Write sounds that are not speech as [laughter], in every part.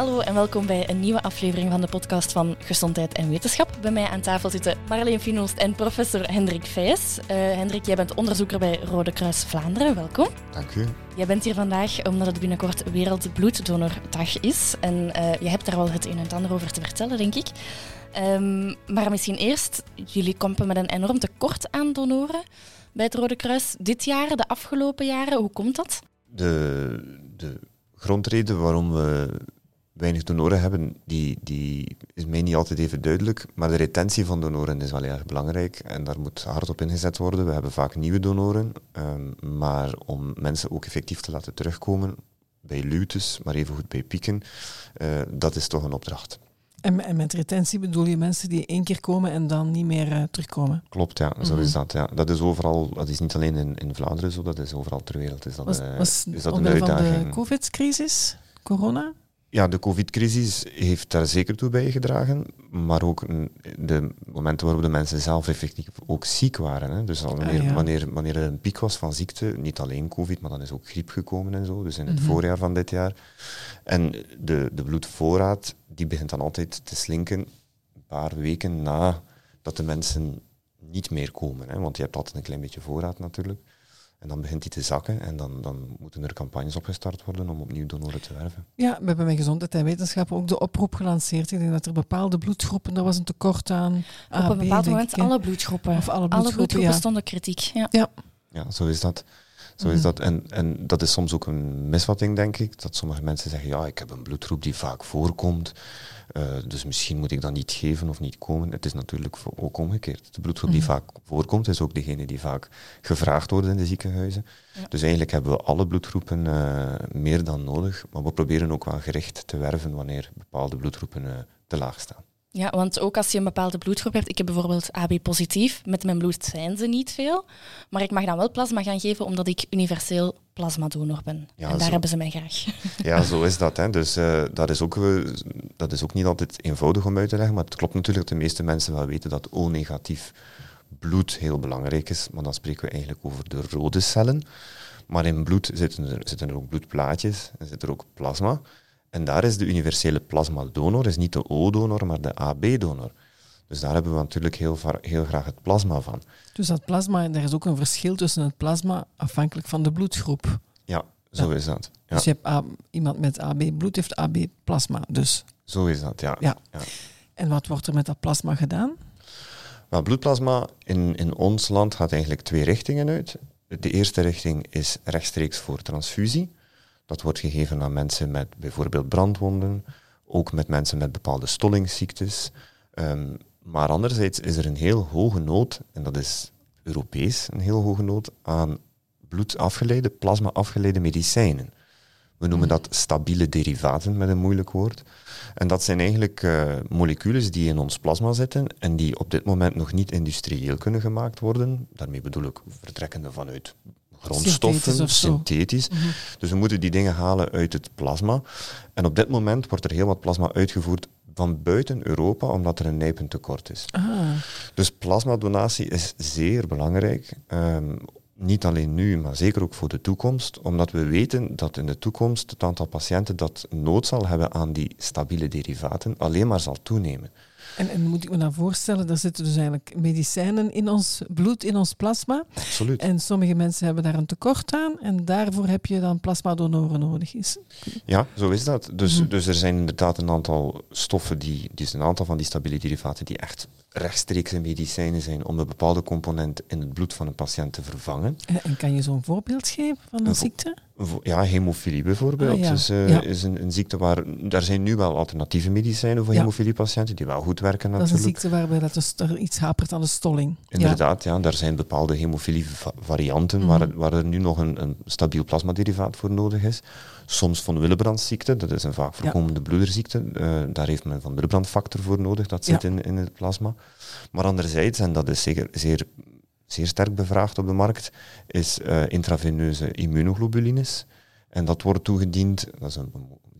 Hallo en welkom bij een nieuwe aflevering van de podcast van Gezondheid en Wetenschap. Bij mij aan tafel zitten Marleen Finoost en professor Hendrik Vijs. Uh, Hendrik, jij bent onderzoeker bij Rode Kruis Vlaanderen. Welkom. Dank u. Jij bent hier vandaag omdat het binnenkort Wereldbloeddonordag is. En uh, je hebt daar wel het een en ander over te vertellen, denk ik. Um, maar misschien eerst, jullie komen met een enorm tekort aan donoren bij het Rode Kruis dit jaar, de afgelopen jaren. Hoe komt dat? De, de grondreden waarom we weinig donoren hebben, die, die is mij niet altijd even duidelijk. Maar de retentie van donoren is wel erg belangrijk en daar moet hard op ingezet worden. We hebben vaak nieuwe donoren, um, maar om mensen ook effectief te laten terugkomen, bij luwtes, maar even goed bij pieken, uh, dat is toch een opdracht. En, en, met retentie bedoel je mensen die één keer komen en dan niet meer uh, terugkomen? Klopt, ja, zo is mhm. dat. Ja. Dat is overal, dat is niet alleen in, in Vlaanderen zo, dat is overal ter wereld. Is dat, was, was is dat een uitdaging. van de COVID-crisis, corona? Ja, de covid-crisis heeft daar zeker toe bijgedragen, maar ook de momenten waarop de mensen zelf effectief ook ziek waren. Hè. Dus wanneer, ah, wanneer, wanneer er een piek was van ziekte, niet alleen covid, maar dan is ook griep gekomen en zo, dus in het mhm. voorjaar van dit jaar. En de, de bloedvoorraad, die begint dan altijd te slinken een paar weken na dat de mensen niet meer komen. Hè, want je hebt altijd een klein beetje voorraad natuurlijk. En dan begint die te zakken en dan, dan moeten er campagnes opgestart worden om opnieuw donoren te werven. Ja, we hebben bij Gezondheid en Wetenschap ook de oproep gelanceerd. Ik denk dat er bepaalde bloedgroepen, daar was een tekort aan. Op een bepaald moment alle bloedgroepen. Of alle bloedgroepen, alle bloedgroepen stonden kritiek. Ja. ja. Ja. zo is dat. Zo is mhm. dat. En, en dat is soms ook een misvatting, denk ik. Dat sommige mensen zeggen, ja, ik heb een bloedgroep die vaak voorkomt. Uh, dus misschien moet ik dat niet geven of niet komen. Het is natuurlijk ook omgekeerd. De bloedgroep die mhm. vaak voorkomt, is ook degene die vaak gevraagd wordt in de ziekenhuizen. Dus eigenlijk hebben we alle bloedgroepen uh, meer dan nodig. Maar we proberen ook wel gericht te werven wanneer bepaalde bloedgroepen uh, te laag staan. Ja, want ook als je een bepaalde bloedgroep hebt, ik heb bijvoorbeeld AB-positief, met mijn bloed zijn ze niet veel, maar ik mag dan wel plasma gaan geven omdat ik universeel plasmadonor ben. Ja, en daar hebben ze mij graag. [laughs] Ja, zo is dat. Hè. Dus uh, dat, is ook, uh, dat is ook niet altijd eenvoudig om uit te leggen, maar het klopt natuurlijk dat de meeste mensen wel weten dat O-negatief bloed heel belangrijk is, maar dan spreken we eigenlijk over de rode cellen. Maar in bloed zitten er, zitten er ook bloedplaatjes en zit er ook plasma. En daar is de universele plasmadonor, is niet de O-donor, maar de AB-donor. Dus daar hebben we natuurlijk heel, heel graag het plasma van. Dus dat plasma, er is ook een verschil tussen het plasma afhankelijk van de bloedgroep. Ja, zo is dat. Ja. Dus je hebt iemand met AB-bloed heeft AB-plasma, dus. Zo is dat, ja. ja. En wat wordt er met dat plasma gedaan? Wel, bloedplasma in, in ons land gaat eigenlijk twee richtingen uit. De eerste richting is rechtstreeks voor transfusie. Dat wordt gegeven aan mensen met bijvoorbeeld brandwonden, ook met mensen met bepaalde stollingsziektes. Um, maar anderzijds is er een heel hoge nood, en dat is Europees een heel hoge nood, aan bloedafgeleide, plasma-afgeleide medicijnen. We noemen dat stabiele derivaten met een moeilijk woord. En dat zijn eigenlijk uh, moleculen die in ons plasma zitten en die op dit moment nog niet industrieel kunnen gemaakt worden. Daarmee bedoel ik vertrekkende vanuit grondstoffen, synthetisch. Mhm. Dus we moeten die dingen halen uit het plasma. En op dit moment wordt er heel wat plasma uitgevoerd van buiten Europa, omdat er een nijpend tekort is. Ah. Dus plasmadonatie is zeer belangrijk. Um, niet alleen nu, maar zeker ook voor de toekomst, omdat we weten dat in de toekomst het aantal patiënten dat nood zal hebben aan die stabiele derivaten alleen maar zal toenemen. En, en, moet ik me dan voorstellen, er zitten dus eigenlijk medicijnen in ons bloed, in ons plasma. Absoluut. En sommige mensen hebben daar een tekort aan en daarvoor heb je dan plasmadonoren nodig. Is. Ja, zo is dat. Dus, mhm. dus er zijn inderdaad een aantal stoffen, die, dus een aantal van die stabiele derivaten die echt rechtstreekse medicijnen zijn om een bepaalde component in het bloed van een patiënt te vervangen. En, kan je zo'n voorbeeld geven van een, ziekte? Ja, hemofilie bijvoorbeeld. Ah, is, uh, is een, een, ziekte waar... Daar zijn nu wel alternatieve medicijnen voor hemofiliepatiënten die wel goed werken natuurlijk. Dat is een ziekte waarbij dat dus er iets hapert aan de stolling. Inderdaad, ja. Daar zijn bepaalde hemofilie varianten waar, mhm. waar er nu nog een, een stabiel plasmaderivaat voor nodig is. Soms van Willebrandziekte, dat is een vaak voorkomende bloederziekte. Uh, daar heeft men van Willebrandfactor voor nodig, dat zit in, in het plasma. Maar anderzijds, en dat is zeker zeer, zeer sterk bevraagd op de markt, is uh, intraveneuze immunoglobulines. En dat wordt toegediend, dat is een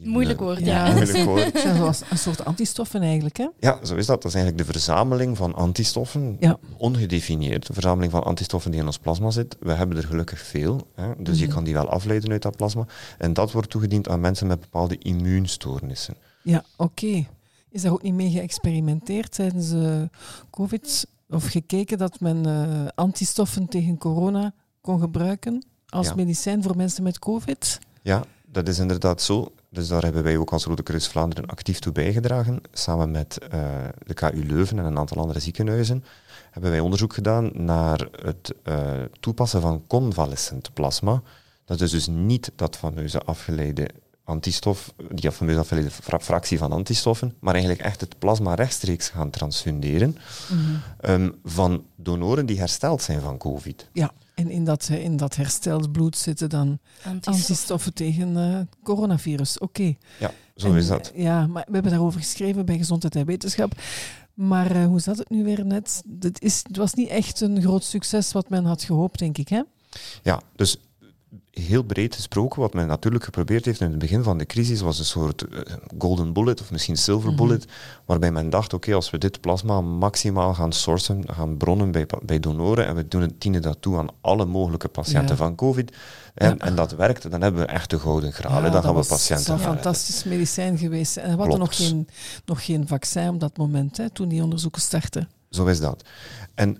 Moeilijk woord, ja. Moeilijk woord. [laughs] Zoals een soort antistoffen eigenlijk, hè? Ja, zo is dat. Dat is eigenlijk de verzameling van antistoffen, ja. ongedefinieerd. De verzameling van antistoffen die in ons plasma zit. We hebben er gelukkig veel, hè? dus je mhm. kan die wel afleiden uit dat plasma. En dat wordt toegediend aan mensen met bepaalde immuunstoornissen. Ja, oké. Is daar ook niet mee geëxperimenteerd tijdens uh, COVID? Of gekeken dat men uh, antistoffen tegen corona kon gebruiken als medicijn voor mensen met COVID? Ja, dat is inderdaad zo. Dus daar hebben wij ook als Rode Kruis Vlaanderen actief toe bijgedragen. Samen met uh, de KU Leuven en een aantal andere ziekenhuizen hebben wij onderzoek gedaan naar het toepassen van convalescent plasma. Dat is dus niet dat van neuzen afgeleide antistof, die van afgeleide fractie van antistoffen, maar eigenlijk echt het plasma rechtstreeks gaan transfunderen mhm. ehm, van donoren die hersteld zijn van COVID. Ja, en in dat, in dat hersteld bloed zitten dan antistoffen, tegen uh, coronavirus. Oké. Ja, zo is dat. Ja, maar we hebben daarover geschreven bij Gezondheid en Wetenschap. Maar uh, hoe zat het nu weer net? Het, is, het was niet echt een groot succes wat men had gehoopt, denk ik, hè? Ja, dus heel breed gesproken, wat men natuurlijk geprobeerd heeft in het begin van de crisis, was een soort eh, golden bullet of misschien silver mhm. bullet, waarbij men dacht, oké, als we dit plasma maximaal gaan sourcen, gaan bronnen bij, bij donoren en we doen het, dienen dat toe aan alle mogelijke patiënten van COVID, en, en, dat werkt, dan hebben we echt de gouden graal. dan gaan we patiënten... Dat is een fantastisch medicijn geweest. En we hadden nog geen, nog geen vaccin op dat moment, hè, toen die onderzoeken startten. Zo is dat. En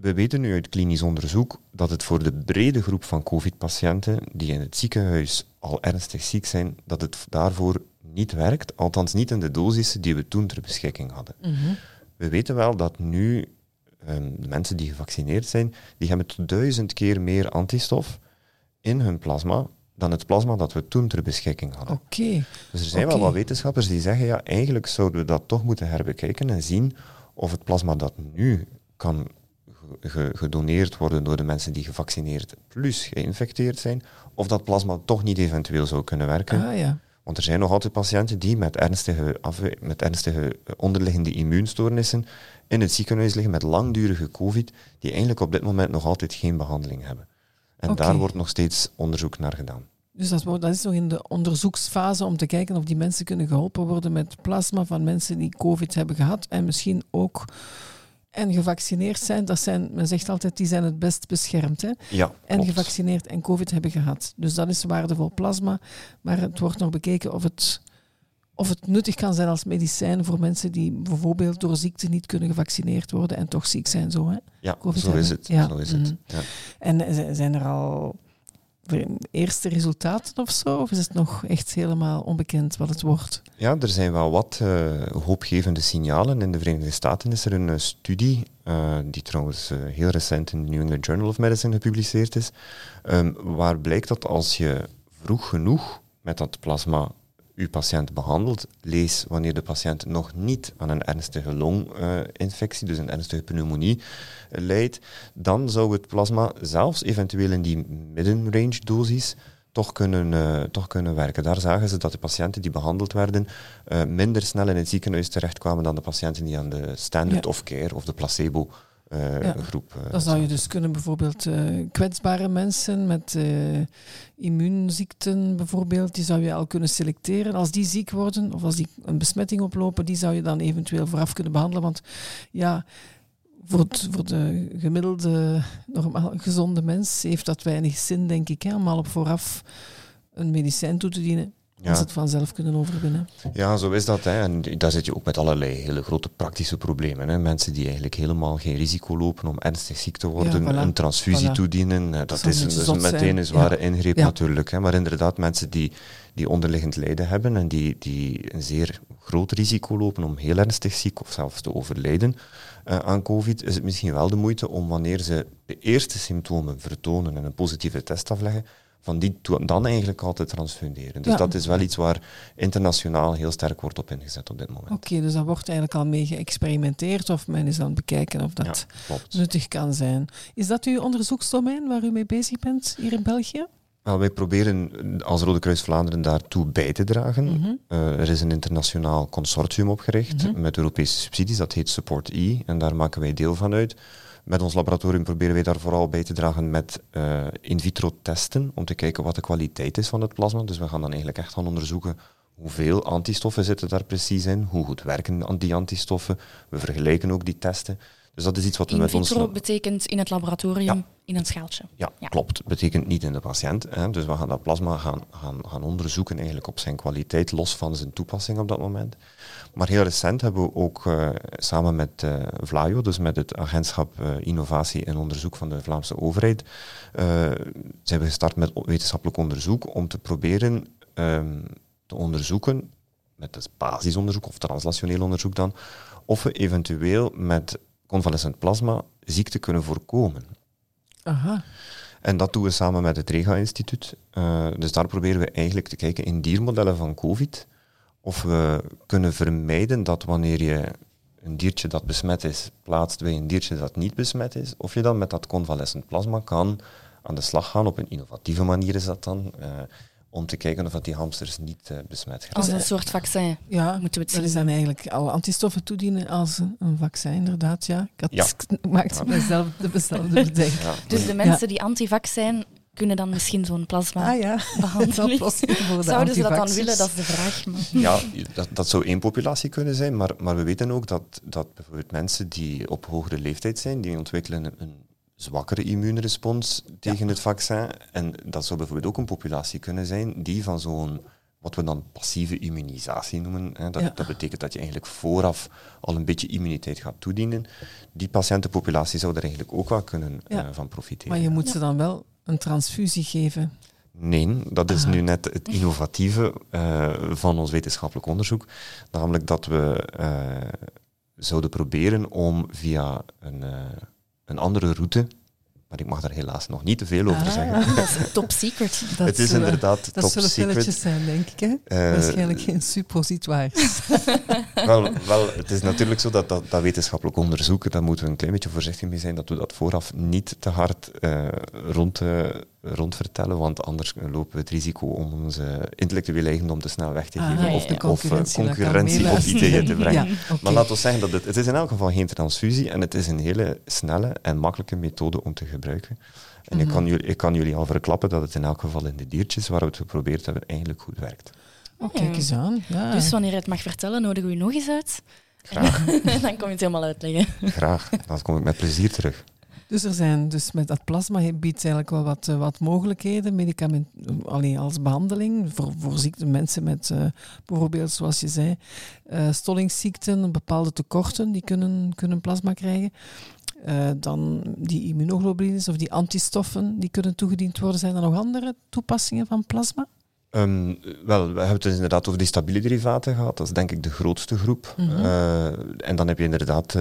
we weten nu uit klinisch onderzoek dat het voor de brede groep van COVID-patiënten die in het ziekenhuis al ernstig ziek zijn, dat het daarvoor niet werkt, althans niet in de dosissen die we toen ter beschikking hadden. Mhm. We weten wel dat nu um, mensen die gevaccineerd zijn, die hebben duizend keer meer antistof in hun plasma dan het plasma dat we toen ter beschikking hadden. Oké. Dus er zijn wel wat wetenschappers die zeggen, ja, eigenlijk zouden we dat toch moeten herbekijken en zien of het plasma dat nu kan gedoneerd worden door de mensen die gevaccineerd plus geïnfecteerd zijn, of dat plasma toch niet eventueel zou kunnen werken. Ah, ja. Want er zijn nog altijd patiënten die met ernstige, met ernstige onderliggende immuunstoornissen in het ziekenhuis liggen met langdurige COVID, die eigenlijk op dit moment nog altijd geen behandeling hebben. En daar wordt nog steeds onderzoek naar gedaan. Dus dat, dat is nog in de onderzoeksfase om te kijken of die mensen kunnen geholpen worden met plasma van mensen die COVID hebben gehad en misschien ook en gevaccineerd zijn, dat zijn, men zegt altijd, die zijn het best beschermd. Hè? Ja, en gevaccineerd en COVID hebben gehad. Dus dat is waardevol plasma. Maar het wordt nog bekeken of het, of het nuttig kan zijn als medicijn voor mensen die bijvoorbeeld door ziekte niet kunnen gevaccineerd worden en toch ziek zijn. Zo, hè? Ja, zo is het. Ja. Zo is het. Ja. En zijn er al eerste resultaten of zo? Of is het nog echt helemaal onbekend wat het wordt? Ja, er zijn wel wat uh, hoopgevende signalen. In de Verenigde Staten is er een uh, studie, uh, die trouwens heel recent in de New England Journal of Medicine gepubliceerd is, um, waar blijkt dat als je vroeg genoeg met dat plasma uw patiënt behandelt, lees wanneer de patiënt nog niet aan een ernstige longinfectie, dus een ernstige pneumonie, leidt, dan zou het plasma zelfs eventueel in die middenrange dosis toch kunnen, uh, toch kunnen werken. Daar zagen ze dat de patiënten die behandeld werden uh, minder snel in het ziekenhuis terechtkwamen dan de patiënten die aan de standard of care of de placebo uh, groep. Uh, dan zou je dus kunnen bijvoorbeeld uh, kwetsbare mensen met immuunziekten bijvoorbeeld, die zou je al kunnen selecteren. Als die ziek worden of als die een besmetting oplopen, die zou je dan eventueel vooraf kunnen behandelen. Want ja, voor, het, voor de gemiddelde, normaal gezonde mens heeft dat weinig zin, denk ik, hè, om al op vooraf een medicijn toe te dienen. Ja. Als het vanzelf kunnen overwinnen. Ja, zo is dat. Hè. En daar zit je ook met allerlei hele grote praktische problemen. Hè. Mensen die eigenlijk helemaal geen risico lopen om ernstig ziek te worden, een transfusie toedienen, dat, dat is, dus meteen een zware ingreep natuurlijk. Hè. Maar inderdaad, mensen die, die onderliggend lijden hebben en die, die een zeer groot risico lopen om heel ernstig ziek of zelfs te overlijden uh, aan COVID, is het misschien wel de moeite om wanneer ze de eerste symptomen vertonen en een positieve test afleggen, van die dan eigenlijk altijd transfunderen. Dus dat is wel iets waar internationaal heel sterk wordt op ingezet op dit moment. Oké, dus daar wordt eigenlijk al mee geëxperimenteerd of men is aan het bekijken of dat nuttig kan zijn. Is dat uw onderzoeksdomein waar u mee bezig bent hier in België? Wel, wij proberen als Rode Kruis Vlaanderen daartoe bij te dragen. Mhm. Eh, er is een internationaal consortium opgericht mhm. met Europese subsidies, dat heet Support E, en daar maken wij deel van uit. Met ons laboratorium proberen wij daar vooral bij te dragen met uh, in vitro testen, om te kijken wat de kwaliteit is van het plasma. Dus we gaan dan eigenlijk echt gaan onderzoeken hoeveel antistoffen zitten daar precies in, hoe goed werken die antistoffen. We vergelijken ook die testen. Dus dat is iets wat we In met ons... vitro betekent in het laboratorium, Ja. in een schaaltje. Ja, Ja. klopt. Betekent niet in de patiënt. Hè. Dus we gaan dat plasma gaan, gaan, gaan onderzoeken eigenlijk op zijn kwaliteit, los van zijn toepassing op dat moment. Maar heel recent hebben we ook eh, samen met eh, Vlaio, dus met het agentschap eh, Innovatie en Onderzoek van de Vlaamse overheid, zijn we gestart met wetenschappelijk onderzoek om te proberen ehm, te onderzoeken, met het basisonderzoek of translationeel onderzoek dan, of we eventueel met convalescent plasma ziekte kunnen voorkomen. Aha. En dat doen we samen met het Rega-instituut. Eh, dus daar proberen we eigenlijk te kijken in diermodellen van COVID of we kunnen vermijden dat wanneer je een diertje dat besmet is plaatst bij een diertje dat niet besmet is, of je dan met dat convalescent plasma kan aan de slag gaan. Op een innovatieve manier is dat dan, eh, om te kijken of dat die hamsters niet eh, besmet gaan. Als een soort vaccin, Ja, moeten we het dat is zien. dan eigenlijk al antistoffen toedienen als een, een vaccin, inderdaad. Ja. Ik, had, Ja. ik [laughs] maakte Ja. mezelf dezelfde bedenking. Ja, Dus de mensen die antivax zijn, kunnen dan misschien zo'n plasma Ah ja, [laughs] de [laughs] Zouden ze dat dan willen? Dat is de vraag. Maar... Ja, dat, dat zou één populatie kunnen zijn, maar, maar we weten ook dat, dat bijvoorbeeld mensen die op hogere leeftijd zijn, die ontwikkelen een, een zwakkere immuunrespons tegen het vaccin. En dat zou bijvoorbeeld ook een populatie kunnen zijn die van zo'n, wat we dan passieve immunisatie noemen, hè, dat, Ja. dat betekent dat je eigenlijk vooraf al een beetje immuniteit gaat toedienen. Die patiëntenpopulatie zou er eigenlijk ook wel kunnen Ja. eh, van profiteren. Maar je moet ze dan wel een transfusie geven. Nee, dat is Ah. nu net het innovatieve eh, van ons wetenschappelijk onderzoek. Namelijk dat we eh, zouden proberen om via een, eh, een andere route, maar ik mag daar helaas nog niet te veel over Ah. zeggen. Dat is [laughs] top secret. Dat het is zullen- inderdaad Dat top zullen secret. pilletjes zijn, denk ik. Hè? Eh, Waarschijnlijk geen suppositoires. [laughs] wel, wel, het is natuurlijk zo dat, dat dat wetenschappelijk onderzoek, daar moeten we een klein beetje voorzichtig mee zijn, dat we dat vooraf niet te hard eh, rond, eh, rondvertellen, want anders lopen we het risico om onze intellectuele eigendom te snel weg te Ah, geven ja, of, ja. de of eh, concurrentie, concurrentie op ideeën te brengen. [laughs] Ja, oké. Maar laten we zeggen dat het, het is in elk geval geen transfusie en het is een hele snelle en makkelijke methode om te gebruiken. En ik, Mhm. kan jullie, ik kan jullie al verklappen dat het in elk geval in de diertjes waar we het geprobeerd hebben eigenlijk goed werkt. Oh, kijk eens aan. Ja. Dus wanneer je het mag vertellen, nodigen we je nog eens uit. Graag, [laughs] dan kom je het helemaal uitleggen. graag. Dan kom ik met plezier terug. Dus er zijn dus met dat plasma biedt eigenlijk wel wat, eh, wat mogelijkheden, medicament, alleen als behandeling voor, voor ziekte, mensen met eh, bijvoorbeeld, zoals je zei, eh, stollingsziekten, bepaalde tekorten, die kunnen, kunnen plasma krijgen. Dan die immunoglobulines of die antistoffen, die kunnen toegediend worden. Zijn er nog andere toepassingen van plasma? Ehm, wel, we hebben het dus inderdaad over die stabiele derivaten gehad. Dat is denk ik de grootste groep. Mhm. En dan heb je inderdaad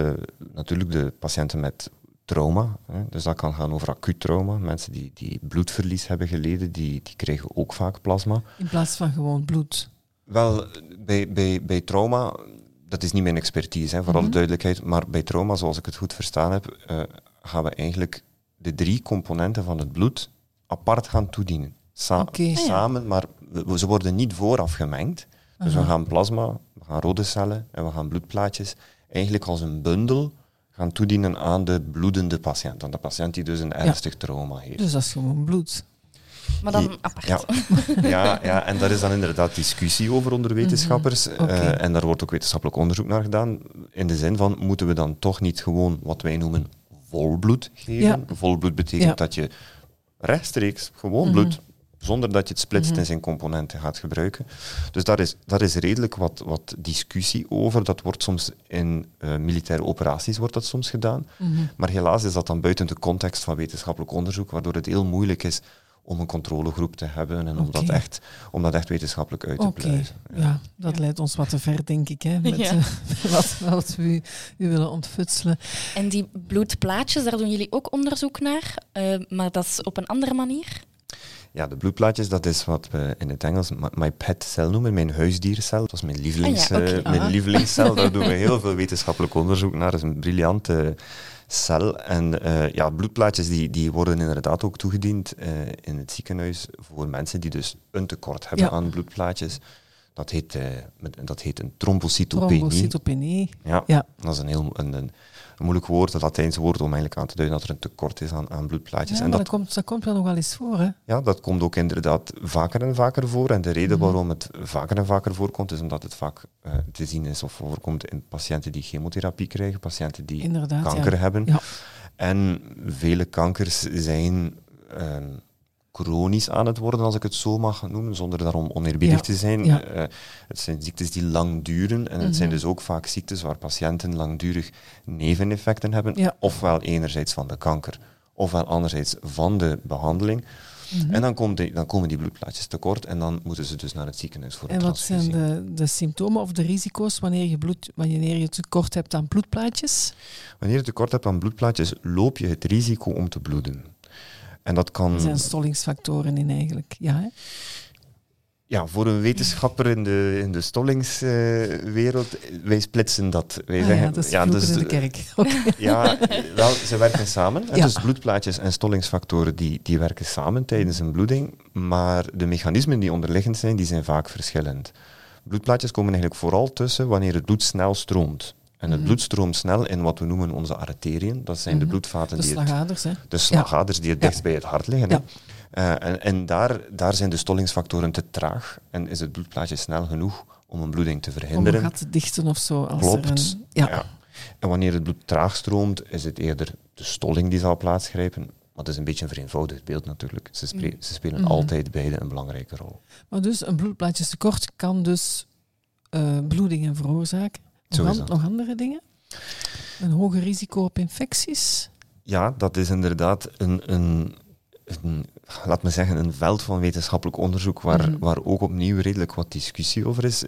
natuurlijk de patiënten met trauma. Hè. Dus dat kan gaan over acuut trauma. Mensen die, die bloedverlies hebben geleden, die, die krijgen ook vaak plasma. In plaats van gewoon bloed. Wel, bij, bij, bij trauma, dat is niet mijn expertise, hè, voor alle Mhm. duidelijkheid, maar bij trauma, zoals ik het goed verstaan heb, eh, gaan we eigenlijk de drie componenten van het bloed apart gaan toedienen. Sa-. Ah. Samen, maar we- ze worden niet vooraf gemengd. Dus we gaan plasma, we gaan rode cellen en we gaan bloedplaatjes eigenlijk als een bundel gaan toedienen aan de bloedende patiënt. Aan de patiënt die dus een ernstig trauma heeft. Dus dat is gewoon bloed. Maar dan Ja. apart. Ja. [laughs] Ja, ja, en daar is dan inderdaad discussie over onder wetenschappers. Mhm. Oké. Eh, en daar wordt ook wetenschappelijk onderzoek naar gedaan. In de zin van, moeten we dan toch niet gewoon wat wij noemen volbloed geven? Ja. Volbloed betekent Ja. dat je rechtstreeks gewoon Mhm. bloed, zonder dat je het splitst Mhm. in zijn componenten gaat gebruiken. Dus daar is, daar is redelijk wat, wat discussie over. Dat wordt soms in eh, militaire operaties wordt dat soms gedaan. Mhm. Maar helaas is dat dan buiten de context van wetenschappelijk onderzoek, waardoor het heel moeilijk is om een controlegroep te hebben en om, dat, echt, om dat echt wetenschappelijk uit te pluizen. ja. dat leidt ons wat te ver, denk ik, hè, [laughs] met Ja. eh, [laughs] wat, wat we u, u willen ontfutselen. En die bloedplaatjes, daar doen jullie ook onderzoek naar, eh, maar dat is op een andere manier. Ja, de bloedplaatjes, dat is wat we in het Engels my- pet cell noemen, mijn huisdiercel. Dat is mijn, lievelings, Ah ja, oké. eh, mijn lievelingscel. [laughs] Daar doen we heel veel wetenschappelijk onderzoek naar. Dat is een briljante cel. En eh, ja, bloedplaatjes die, die worden inderdaad ook toegediend eh, in het ziekenhuis voor mensen die dus een tekort hebben Ja. aan bloedplaatjes. Dat heet, dat heet een trombocytopenie. Trombocytopenie. Ja, Ja. dat is een heel een, een, een moeilijk woord, een Latijnse woord om eigenlijk aan te duiden dat er een tekort is aan, aan bloedplaatjes. Ja, en dat, dat, komt, dat komt wel nog wel eens voor, hè? ja, dat komt ook inderdaad vaker en vaker voor. En de reden Mhm. waarom het vaker en vaker voorkomt, is omdat het vaak eh, te zien is of voorkomt in patiënten die chemotherapie krijgen, patiënten die Inderdaad, kanker ja. hebben. Ja. En vele kankers zijn ehm, chronisch aan het worden, als ik het zo mag noemen, zonder daarom oneerbiedig Ja, te zijn. ja. Eh, het zijn ziektes die lang duren en het zijn Mhm. dus ook vaak ziektes waar patiënten langdurig neveneffecten hebben, Ja. ofwel enerzijds van de kanker, ofwel anderzijds van de behandeling. Mhm. En dan, komt die- dan komen die bloedplaatjes tekort en dan moeten ze dus naar het ziekenhuis voor een En wat zijn de, de symptomen of de risico's wanneer je, bloed, wanneer je tekort hebt aan bloedplaatjes? Wanneer je tekort hebt aan bloedplaatjes, loop je het risico om te bloeden. En dat kan... Er zijn stollingsfactoren in eigenlijk. Ja, hè? Ja, voor een wetenschapper in de, in de stollingswereld, wij splitsen dat. Wij Ah, zeggen, ja, dat is ja, dus in de kerk. [laughs] Ja, wel, ze werken samen. Ja. Dus bloedplaatjes en stollingsfactoren die, die werken samen tijdens een bloeding, maar de mechanismen die onderliggend zijn, die zijn vaak verschillend. Bloedplaatjes komen eigenlijk vooral tussen wanneer het bloed snel stroomt. En het Mhm. bloed stroomt snel in wat we noemen onze arteriën. Dat zijn de Mhm. bloedvaten De die slagaders, hè? de slagaders die het Ja. dichtst bij het hart liggen. Ja. Eh, en en daar, daar zijn de stollingsfactoren te traag en is het bloedplaatje snel genoeg om een bloeding te Om een verhinderen. gat te dichten of zo. Als Klopt. Er een, ja. En wanneer het bloed traag stroomt, is het eerder de stolling die zal plaatsgrijpen. Maar dat is een beetje een vereenvoudigd beeld natuurlijk. Ze, Mm. ze spelen Mhm. altijd beide een belangrijke rol. Maar dus een bloedplaatjestekort kan dus eh, bloedingen veroorzaken. Zo Nog, is an- dat. nog andere dingen? Een hoger risico op infecties? Ja, dat is inderdaad een, een, een, laat me zeggen, een veld van wetenschappelijk onderzoek waar, Mhm. waar ook opnieuw redelijk wat discussie over is.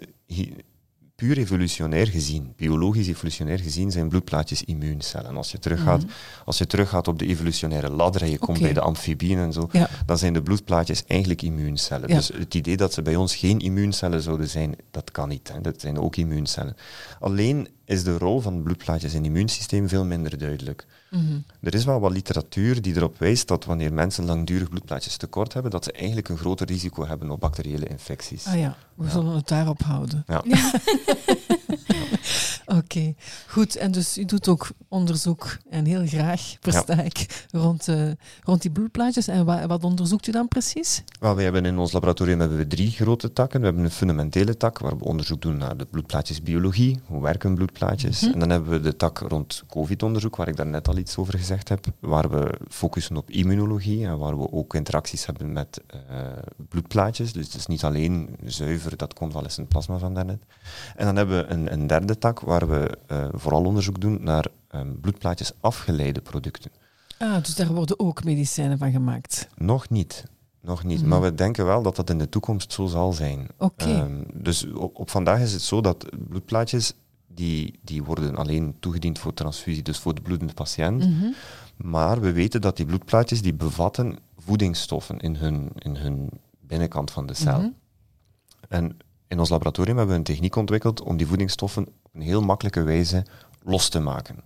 Puur evolutionair gezien, biologisch evolutionair gezien, zijn bloedplaatjes immuuncellen. Als je teruggaat, Mhm. als je teruggaat op de evolutionaire ladder en je komt bij de amfibieën en zo, Ja. dan zijn de bloedplaatjes eigenlijk immuuncellen. Ja. Dus het idee dat ze bij ons geen immuuncellen zouden zijn, dat kan niet. Hè. Dat zijn ook immuuncellen. Alleen is de rol van bloedplaatjes in het immuunsysteem veel minder duidelijk. Mhm. Er is wel wat literatuur die erop wijst dat wanneer mensen langdurig bloedplaatjes tekort hebben, dat ze eigenlijk een groter risico hebben op bacteriële infecties. Ah ja, we Ja. zullen het daarop houden. Ja. [laughs] Oké, goed. En dus u doet ook onderzoek, en heel graag, versta ik, rond, eh, rond die bloedplaatjes. En wa- wat onderzoekt u dan precies? Wel, we hebben in ons laboratorium hebben we drie grote takken. We hebben een fundamentele tak waar we onderzoek doen naar de bloedplaatjesbiologie, hoe werken bloedplaatjes. Mhm. En dan hebben we de tak rond COVID-onderzoek, waar ik daar net al iets over gezegd heb, waar we focussen op immunologie en waar we ook interacties hebben met eh, bloedplaatjes. Dus het is niet alleen zuiver dat convalescent plasma van daarnet. En dan hebben we een, een derde tak waar we eh, vooral onderzoek doen naar ehm, bloedplaatjes afgeleide producten. Ah, dus daar worden ook medicijnen van gemaakt. Nog niet. Nog niet. Mhm. Maar we denken wel dat dat in de toekomst zo zal zijn. Oké. Ehm, dus op, op vandaag is het zo dat bloedplaatjes, die, die worden alleen toegediend voor transfusie, dus voor de bloedende patiënt. Mhm. Maar we weten dat die bloedplaatjes, die bevatten voedingsstoffen in hun, in hun binnenkant van de cel. Mhm. En in ons laboratorium hebben we een techniek ontwikkeld om die voedingsstoffen op een heel makkelijke wijze los te maken.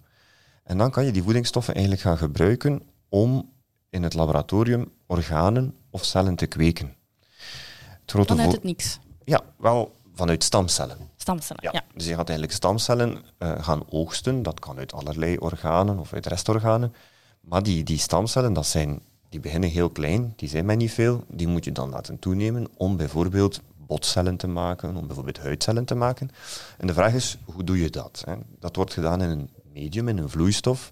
En dan kan je die voedingsstoffen eigenlijk gaan gebruiken om in het laboratorium organen of cellen te kweken. Het Vanuit het niks. Ja, wel vanuit stamcellen. Stamcellen. Ja. Ja. Dus je gaat eigenlijk stamcellen eh, gaan oogsten. Dat kan uit allerlei organen of uit restorganen. Maar die, die stamcellen, dat zijn, die beginnen heel klein, die zijn maar niet veel. Die moet je dan laten toenemen om bijvoorbeeld botcellen te maken, om bijvoorbeeld huidcellen te maken. En de vraag is, hoe doe je dat? Hè? Dat wordt gedaan in een medium, in een vloeistof.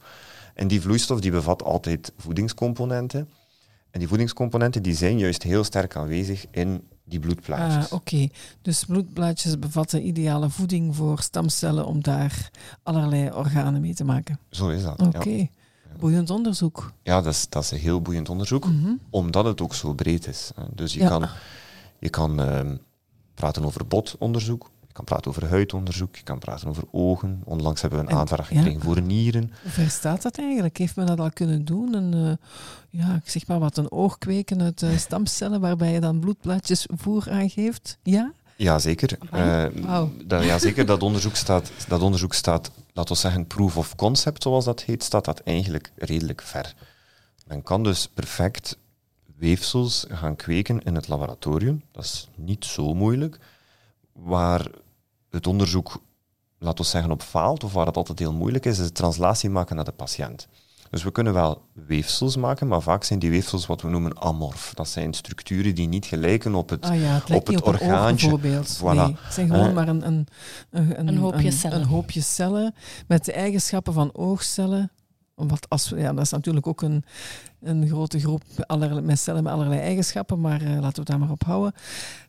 En die vloeistof die bevat altijd voedingscomponenten. En die voedingscomponenten die zijn juist heel sterk aanwezig in die bloedplaatjes. Ah, oké. Dus bloedplaatjes bevatten ideale voeding voor stamcellen om daar allerlei organen mee te maken. Zo is dat. Oké. Ja. Boeiend onderzoek. Ja, dat is, dat is een heel boeiend onderzoek, Mhm. omdat het ook zo breed is. Dus je Ja. kan, je kan ehm, praten over botonderzoek, je kan praten over huidonderzoek, je kan praten over ogen. Onlangs hebben we een En- aanvraag ja. gekregen voor nieren. Hoe ver staat dat eigenlijk? Heeft men dat al kunnen doen? Een, eh, ja, ik zeg maar wat, een oog kweken uit eh, stamcellen waarbij je dan bloedplaatjes voer aangeeft? Ja? Jazeker. Amai. Eh, Wauw. dat, jazeker, dat onderzoek staat, dat onderzoek staat, laten we zeggen, proof of concept, zoals dat heet, staat dat eigenlijk redelijk ver. Men kan dus perfect weefsels gaan kweken in het laboratorium. Dat is niet zo moeilijk. Waar het onderzoek, laten we zeggen, op faalt, of waar het altijd heel moeilijk is, is de translatie maken naar de patiënt. Dus we kunnen wel weefsels maken, maar vaak zijn die weefsels wat we noemen amorf. Dat zijn structuren die niet gelijken op het, ah ja, het op het op orgaantje. bijvoorbeeld. Voilà. Nee, het zijn gewoon Eh. maar een, een, een, Een hoopje cellen. Een hoopje cellen met de eigenschappen van oogcellen. Wat als, ja, dat is natuurlijk ook een, een grote groep allerlei, met cellen met allerlei eigenschappen, maar eh, laten we daar maar op houden.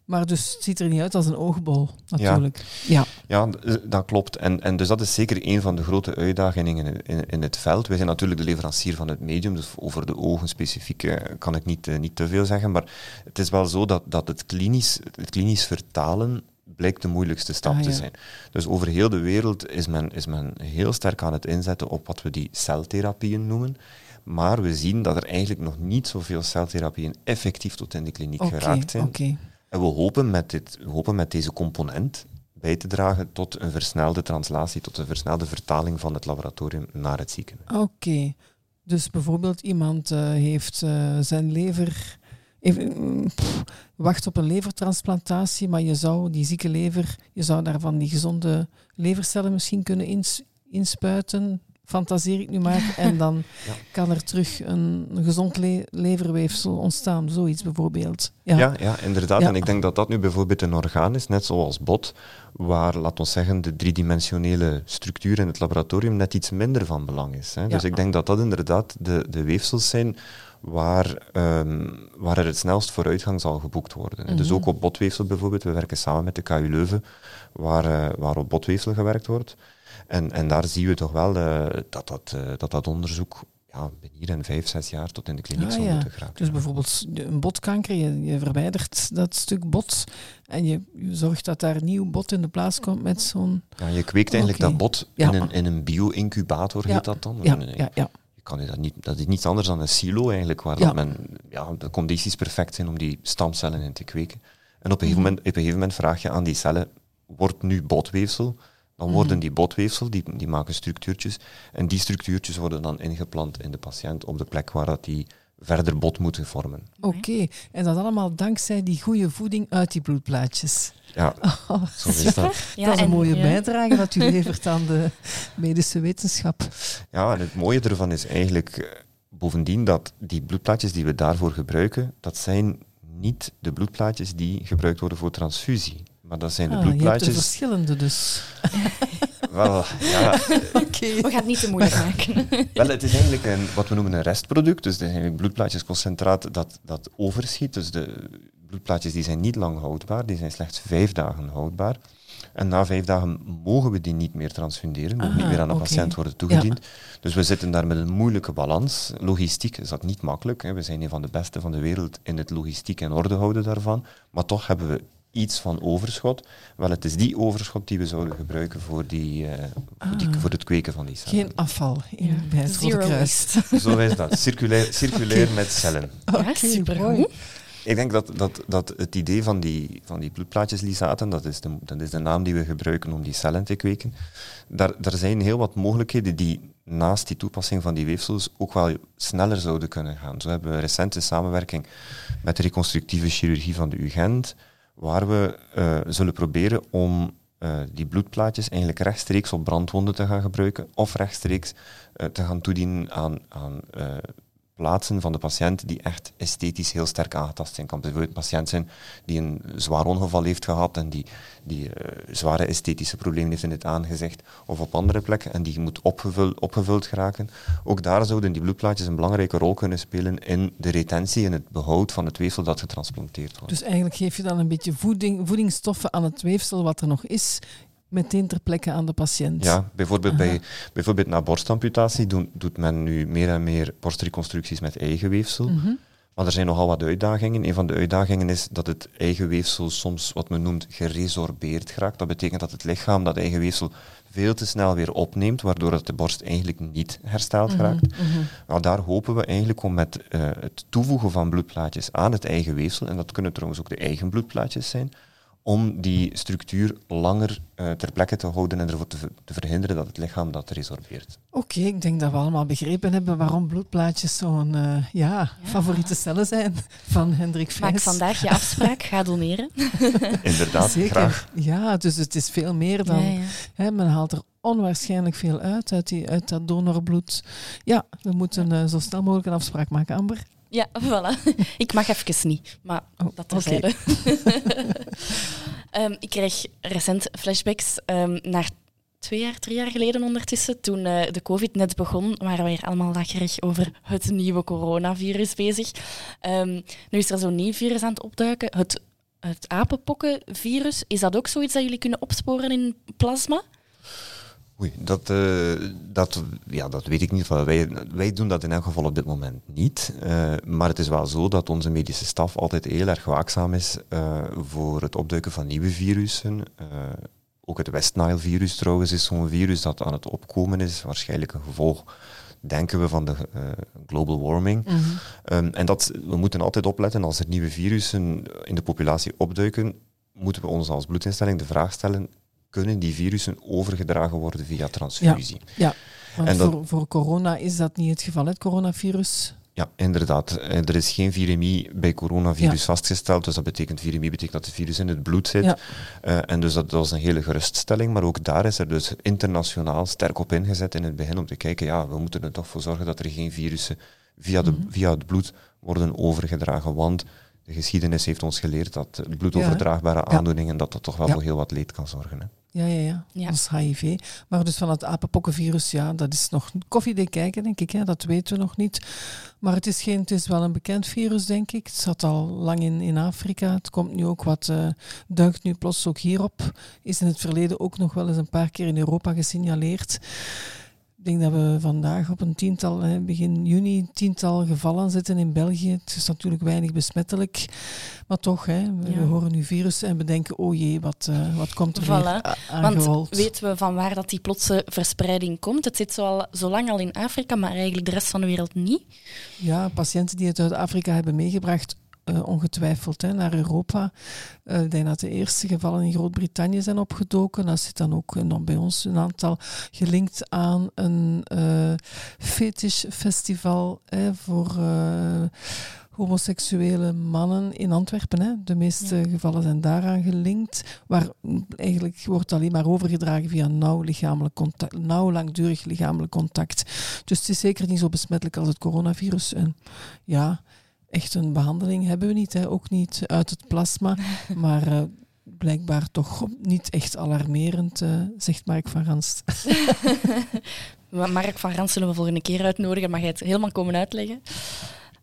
Maar dus het ziet er niet uit als een oogbol, natuurlijk. Ja. Ja, d- eh, dat klopt. En, en dus dat is zeker een van de grote uitdagingen in, in, in het veld. Wij zijn natuurlijk de leverancier van het medium, dus over de ogen specifiek eh, kan ik niet, niet te veel zeggen. Maar het is wel zo dat, dat het, klinisch, het klinisch vertalen blijkt de moeilijkste stap Ah, te zijn. Dus over heel de wereld is men, is men heel sterk aan het inzetten op wat we die celtherapieën noemen. Maar we zien dat er eigenlijk nog niet zoveel celtherapieën effectief tot in de kliniek geraakt zijn. En we hopen met, dit, we hopen met deze component bij te dragen tot een versnelde translatie, tot een versnelde vertaling van het laboratorium naar het ziekenhuis. Oké. Dus bijvoorbeeld iemand eh, heeft eh, zijn lever... Even, mm, pff, wacht op een levertransplantatie, maar je zou die zieke lever, je zou daarvan die gezonde levercellen misschien kunnen ins, inspuiten, fantaseer ik nu maar, [laughs] en dan Ja. kan er terug een, een gezond le- leverweefsel ontstaan, zoiets bijvoorbeeld. Ja, Ja, ja, inderdaad. Ja. En ik denk dat dat nu bijvoorbeeld een orgaan is, net zoals bot, waar, laten we zeggen, de driedimensionele structuur in het laboratorium net iets minder van belang is. Hè. Dus ik denk dat dat inderdaad de, de weefsels zijn waar, ehm, waar er het snelst vooruitgang zal geboekt worden. Dus Mhm. ook op botweefsel bijvoorbeeld. We werken samen met de KU Leuven, waar, eh, waar op botweefsel gewerkt wordt. En, en daar zien we toch wel eh, dat, dat, eh, dat dat onderzoek ja, binnen hier in vijf, zes jaar tot in de kliniek Ah, ja. moeten geraken. Dus bijvoorbeeld een botkanker, je, je verwijdert dat stuk bot en je, je zorgt dat daar nieuw bot in de plaats komt met zo'n... Ja, je kweekt eigenlijk dat bot Ja. in een, in een bio-incubator, heet dat dan. Ja, ja, ja. Kan dat, niet, dat is niets anders dan een silo eigenlijk, waar Ja. dat men, ja, de condities perfect zijn om die stamcellen in te kweken. En op een, gegeven Mhm. moment, op een gegeven moment vraag je aan die cellen, wordt nu botweefsel? Dan Mhm. worden die botweefsel, die, die maken structuurtjes, en die structuurtjes worden dan ingeplant in de patiënt op de plek waar dat die verder bot moeten vormen. Oké, en dat allemaal dankzij die goede voeding uit die bloedplaatjes. Ja, [laughs] Oh, zo is dat. Ja, dat is een en- mooie ja. bijdrage dat u [laughs] levert aan de medische wetenschap. Ja, en het mooie ervan is eigenlijk eh, bovendien dat die bloedplaatjes die we daarvoor gebruiken, dat zijn niet de bloedplaatjes die gebruikt worden voor transfusie. Maar dat zijn de Ah, je hebt er bloedplaatjes... verschillende dus. [laughs] Wel, ja, [laughs] Oké. We gaan het niet te moeilijk [laughs] maken. wel, het is eigenlijk een, wat we noemen een restproduct. Dus het is eigenlijk bloedplaatjesconcentraat dat, dat overschiet. Dus de bloedplaatjes die zijn niet lang houdbaar, die zijn slechts vijf dagen houdbaar. En na vijf dagen mogen we die niet meer transfunderen, moet niet Ah, meer aan de patiënt worden toegediend. Dus we zitten daar met een moeilijke balans. Logistiek is dat niet makkelijk. Hè. We zijn een van de beste van de wereld in het logistiek en orde houden daarvan. Maar toch hebben we iets van overschot. Wel, het is die overschot die we zouden gebruiken voor, die, eh, voor, die, Ah. voor het kweken van die cellen. Geen afval in, Ja. bij het Rode Zero Kruis. [laughs] Zo is dat. Circulair, circulair met cellen. Ja, mooi. Ik denk dat, dat, dat het idee van die, van die bloedplaatjeslysaten, dat is, de, dat is de naam die we gebruiken om die cellen te kweken, daar, daar zijn heel wat mogelijkheden die naast die toepassing van die weefsels ook wel sneller zouden kunnen gaan. Zo hebben we recent een samenwerking met de reconstructieve chirurgie van de UGent, waar we eh, zullen proberen om eh, die bloedplaatjes eigenlijk rechtstreeks op brandwonden te gaan gebruiken of rechtstreeks eh, te gaan toedienen aan, aan plaatsen van de patiënt die echt esthetisch heel sterk aangetast zijn. Kan bijvoorbeeld een patiënt zijn die een zwaar ongeval heeft gehad en die, die eh, zware esthetische problemen heeft in het aangezicht of op andere plekken en die moet opgevuld, opgevuld geraken. Ook daar zouden die bloedplaatjes een belangrijke rol kunnen spelen in de retentie en het behoud van het weefsel dat getransplanteerd wordt. Dus eigenlijk geef je dan een beetje voeding, voedingsstoffen aan het weefsel wat er nog is, meteen ter plekke aan de patiënt. Ja, bijvoorbeeld, Aha. bij, bijvoorbeeld na borstamputatie doen, doet men nu meer en meer borstreconstructies met eigen weefsel. Mhm. Maar er zijn nogal wat uitdagingen. Een van de uitdagingen is dat het eigen weefsel soms wat men noemt geresorbeerd geraakt. Dat betekent dat het lichaam dat eigen weefsel veel te snel weer opneemt, waardoor het de borst eigenlijk niet hersteld geraakt. Mhm, mhm. Nou, daar hopen we eigenlijk om met eh, het toevoegen van bloedplaatjes aan het eigen weefsel, en dat kunnen trouwens ook de eigen bloedplaatjes zijn, om die structuur langer uh, ter plekke te houden en ervoor te, te, verhinderen dat het lichaam dat resorbeert. Oké, ik denk dat we allemaal begrepen hebben waarom bloedplaatjes zo'n uh, ja, ja, favoriete cellen zijn van Hendrik Vijs. Maak vandaag je afspraak, ga doneren. [laughs] Inderdaad, Zeker. graag. Ja, dus het is veel meer dan... Ja, ja. Hè, men haalt er onwaarschijnlijk veel uit, uit, die, uit dat donorbloed. Ja, we moeten uh, zo snel mogelijk een afspraak maken, Amber. Ja, [laughs] voilà. Ik mag even niet, maar Oh, dat terzijde. um, [laughs] [laughs] ik kreeg recent flashbacks um, naar twee jaar, drie jaar geleden ondertussen. Toen uh, de COVID net begon, waren we hier allemaal lacherig over het nieuwe coronavirus bezig. Um, nu is er zo'n nieuw virus aan het opduiken, het, het apenpokkenvirus. Is dat ook zoiets dat jullie kunnen opsporen in plasma? Oei, dat, uh, dat, ja, dat weet ik niet. Wij, wij doen dat in elk geval op dit moment niet. Uh, maar het is wel zo dat onze medische staf altijd heel erg waakzaam is uh, voor het opduiken van nieuwe virussen. ook het West Nile-virus trouwens is zo'n virus dat aan het opkomen is. Waarschijnlijk een gevolg, denken we, van de global warming. Mhm. Um, en dat, we moeten altijd opletten als er nieuwe virussen in de populatie opduiken, moeten we ons als bloedinstelling de vraag stellen, kunnen die virussen overgedragen worden via transfusie. Ja, want En dat- voor, voor corona is dat niet het geval, het coronavirus. Ja, inderdaad. Eh, Er is geen viremie bij coronavirus Ja. vastgesteld. Dus dat betekent, viremie betekent dat het virus in het bloed zit. Ja. Eh, en dus dat, dat was een hele geruststelling. Maar ook daar is er dus internationaal sterk op ingezet in het begin om te kijken, ja, we moeten er toch voor zorgen dat er geen virussen via, de, Mhm. via het bloed worden overgedragen. Want de geschiedenis heeft ons geleerd dat bloedoverdraagbare Ja. aandoeningen, dat dat toch wel Ja. voor heel wat leed kan zorgen. Hè. Ja, ja, ja. Ja. Dat is HIV. Maar dus van het apenpokkenvirus, ja, dat is nog koffiedik kijken, denk ik. Hè. Dat weten we nog niet. Maar het is, geen, het is wel een bekend virus, denk ik. Het zat al lang in, in Afrika. Het komt nu ook wat, eh, duikt nu plots ook hierop. Is in het verleden ook nog wel eens een paar keer in Europa gesignaleerd. Ik denk dat we vandaag op een tiental, begin juni, een tiental gevallen zitten in België. Het is natuurlijk weinig besmettelijk. Maar toch, hè, we, Ja. we horen nu virus en we denken, oh jee, wat, eh, wat komt er Voilà. Want weten we van waar dat die plotse verspreiding komt? Het zit zo, al, zo lang al in Afrika, maar eigenlijk de rest van de wereld niet. Ja, patiënten die het uit Afrika hebben meegebracht, eh, ongetwijfeld hè, naar Europa. Eh, ik denk dat de eerste gevallen in Groot-Brittannië zijn opgedoken. Dat zit dan ook eh, dan bij ons een aantal gelinkt aan een eh fetishfestival hè, voor eh, homoseksuele mannen in Antwerpen. Hè. De meeste Ja. gevallen zijn daaraan gelinkt. Waar eigenlijk wordt alleen maar overgedragen via nauw, lichamelijk contact, nauw langdurig lichamelijk contact. Dus het is zeker niet zo besmettelijk als het coronavirus. En ja, echt een behandeling hebben we niet. Hè. Ook niet uit het plasma. [laughs] Maar eh, blijkbaar toch niet echt alarmerend, eh, zegt Mark van Ranst. [laughs] Maar Mark van Rans zullen we volgende keer uitnodigen. Mag jij het helemaal komen uitleggen?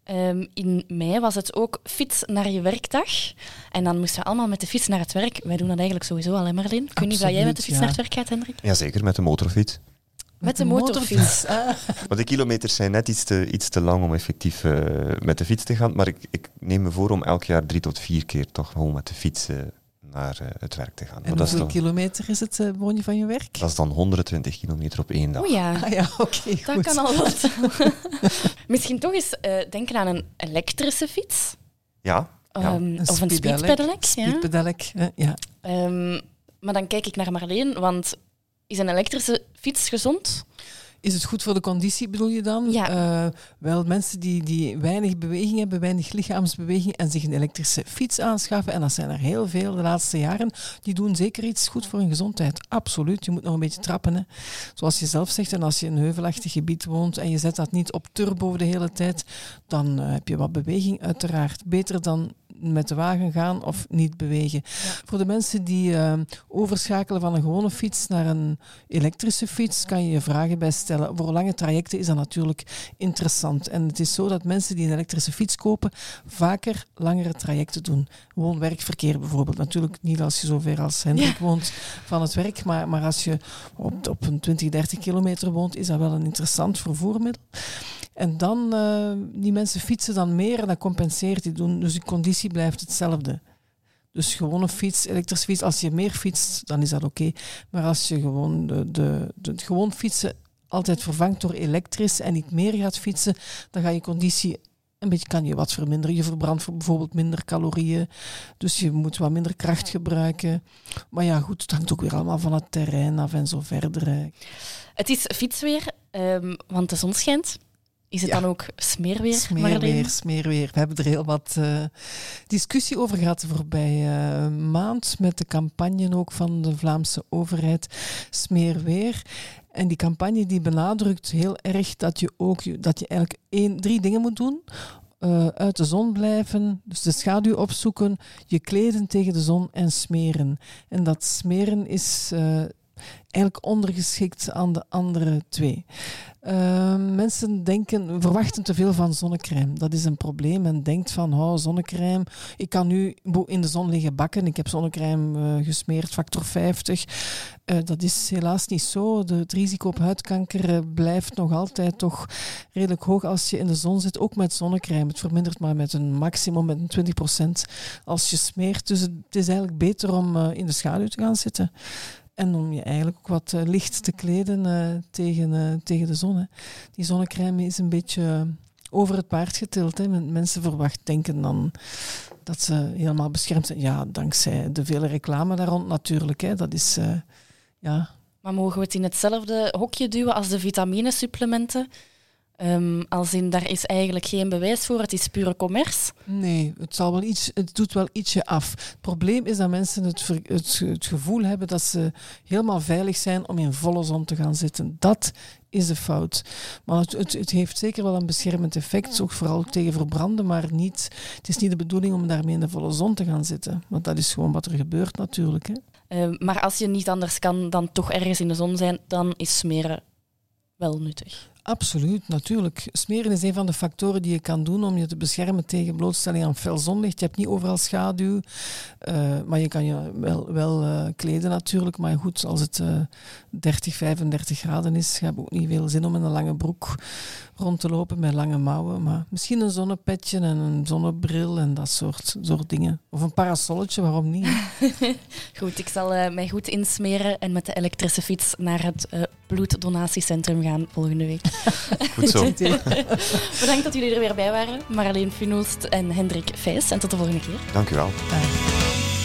Ehm, in mei was het ook fiets naar je werkdag. En dan moesten we allemaal met de fiets naar het werk. Wij doen dat eigenlijk sowieso al, hè Marleen? Ik weet niet of jij met de fiets ja. naar het werk gaat, Hendrik? Jazeker, met de motorfiets. Met de motorfiets. Ah, [laughs] Maar de kilometers zijn net iets te, iets te lang om effectief eh, met de fiets te gaan. Maar ik, ik neem me voor om elk jaar drie tot vier keer toch gewoon met de fiets eh, naar eh, het werk te gaan. Maar en dat, is hoeveel kilometer is het, woon je van je werk? dat is dan 120 kilometer op één dag. O ja, Ah ja, oké, dat goed. kan al wat. [laughs] [laughs] Misschien toch eens eh, denken aan een elektrische fiets. Ja, ja. Ehm, of een speedelec. speedpedelec. Ja. Speedpedelec, hè, ja. Ehm, maar dan kijk ik naar Marleen, want is een elektrische fiets gezond? Is het goed voor de conditie, bedoel je dan? Ja. Eh, wel, mensen die, die weinig beweging hebben, weinig lichaamsbeweging en zich een elektrische fiets aanschaffen, en dat zijn er heel veel de laatste jaren, die doen zeker iets goed voor hun gezondheid. Absoluut. Je moet nog een beetje trappen. Hè. Zoals je zelf zegt, en als je in een heuvelachtig gebied woont en je zet dat niet op turbo de hele tijd, dan eh, heb je wat beweging uiteraard. Beter dan met de wagen gaan of niet bewegen. Voor de mensen die eh, overschakelen van een gewone fiets naar een elektrische fiets, kan je je vragen bij stellen. Voor lange trajecten is dat natuurlijk interessant. En het is zo dat mensen die een elektrische fiets kopen, vaker langere trajecten doen. Gewoon werkverkeer bijvoorbeeld. Natuurlijk niet als je zo ver als Hendrik woont van het werk, maar, maar als je op, op een 20, 30 kilometer woont, is dat wel een interessant vervoermiddel. En dan, eh, die mensen fietsen dan meer en dat compenseert die doen. Dus die conditie blijft hetzelfde. Dus gewoon een fiets, elektrische fiets, als je meer fietst, dan is dat oké. Maar als je gewoon de, de, de, gewoon fietsen altijd vervangt door elektrisch en niet meer gaat fietsen, dan gaat je conditie een beetje kan je wat verminderen. Je verbrandt bijvoorbeeld minder calorieën, dus je moet wat minder kracht gebruiken. Maar ja, goed, het hangt ook weer allemaal van het terrein af en zo verder. Het is fietsweer, um, want de zon schijnt. Is het dan ook smeerweer? Smeerweer, smeerweer. We hebben er heel wat uh, discussie over gehad de voorbije uh, maand met de campagne ook van de Vlaamse overheid Smeerweer. En die campagne die benadrukt heel erg dat je ook dat je eigenlijk één, drie dingen moet doen. Uh, uit de zon blijven, dus de schaduw opzoeken, je kleden tegen de zon en smeren. En dat smeren is eigenlijk ondergeschikt aan de andere twee. Uh, mensen denken, verwachten te veel van zonnecrème. Dat is een probleem. Men denkt van, oh, zonnecrème, ik kan nu in de zon liggen bakken. Ik heb zonnecrème uh, gesmeerd, factor 50. Uh, dat is helaas niet zo. De, het risico op huidkanker eh, blijft nog altijd toch redelijk hoog als je in de zon zit, ook met zonnecrème. Het vermindert maar met een maximum, met een 20% als je smeert. Dus het is eigenlijk beter om in de schaduw te gaan zitten. En om je eigenlijk ook wat uh, licht te kleden uh, tegen, uh, tegen de zon. Hè. Die zonnecrème is een beetje over het paard getild. Hè. Mensen verwachten, denken dan dat ze helemaal beschermd zijn. Ja, dankzij de vele reclame daar rond natuurlijk. Hè. Dat is, ja. Maar mogen we het in hetzelfde hokje duwen als de vitaminesupplementen? Um, als in, daar is eigenlijk geen bewijs voor, het is pure commerce. Nee, het, zal wel iets, het doet wel ietsje af. Het probleem is dat mensen het, het, het gevoel hebben dat ze helemaal veilig zijn om in volle zon te gaan zitten. Dat is de fout. Maar het, het, het, heeft zeker wel een beschermend effect, ook vooral tegen verbranden, maar niet, het is niet de bedoeling om daarmee in de volle zon te gaan zitten. Want dat is gewoon wat er gebeurt natuurlijk. Hè. Uh, maar als je niet anders kan dan toch ergens in de zon zijn, dan is smeren wel nuttig. Absoluut, natuurlijk. Smeren is een van de factoren die je kan doen om je te beschermen tegen blootstelling aan fel zonlicht. Je hebt niet overal schaduw, uh, maar je kan je wel, wel uh, kleden natuurlijk. Maar goed, als het uh, 30, 35 graden is, heb je ook niet veel zin om in een lange broek rond te lopen met lange mouwen. Maar misschien een zonnepetje en een zonnebril en dat soort, soort dingen. Of een parasolletje, waarom niet? [laughs] goed, ik zal mij goed insmeren en met de elektrische fiets naar het bloeddonatiecentrum gaan volgende week. [laughs] Goed zo. [laughs] Bedankt dat jullie er weer bij waren. Marleen Funulst en Hendrik Vijs. En tot de volgende keer. Dank u wel. Bye.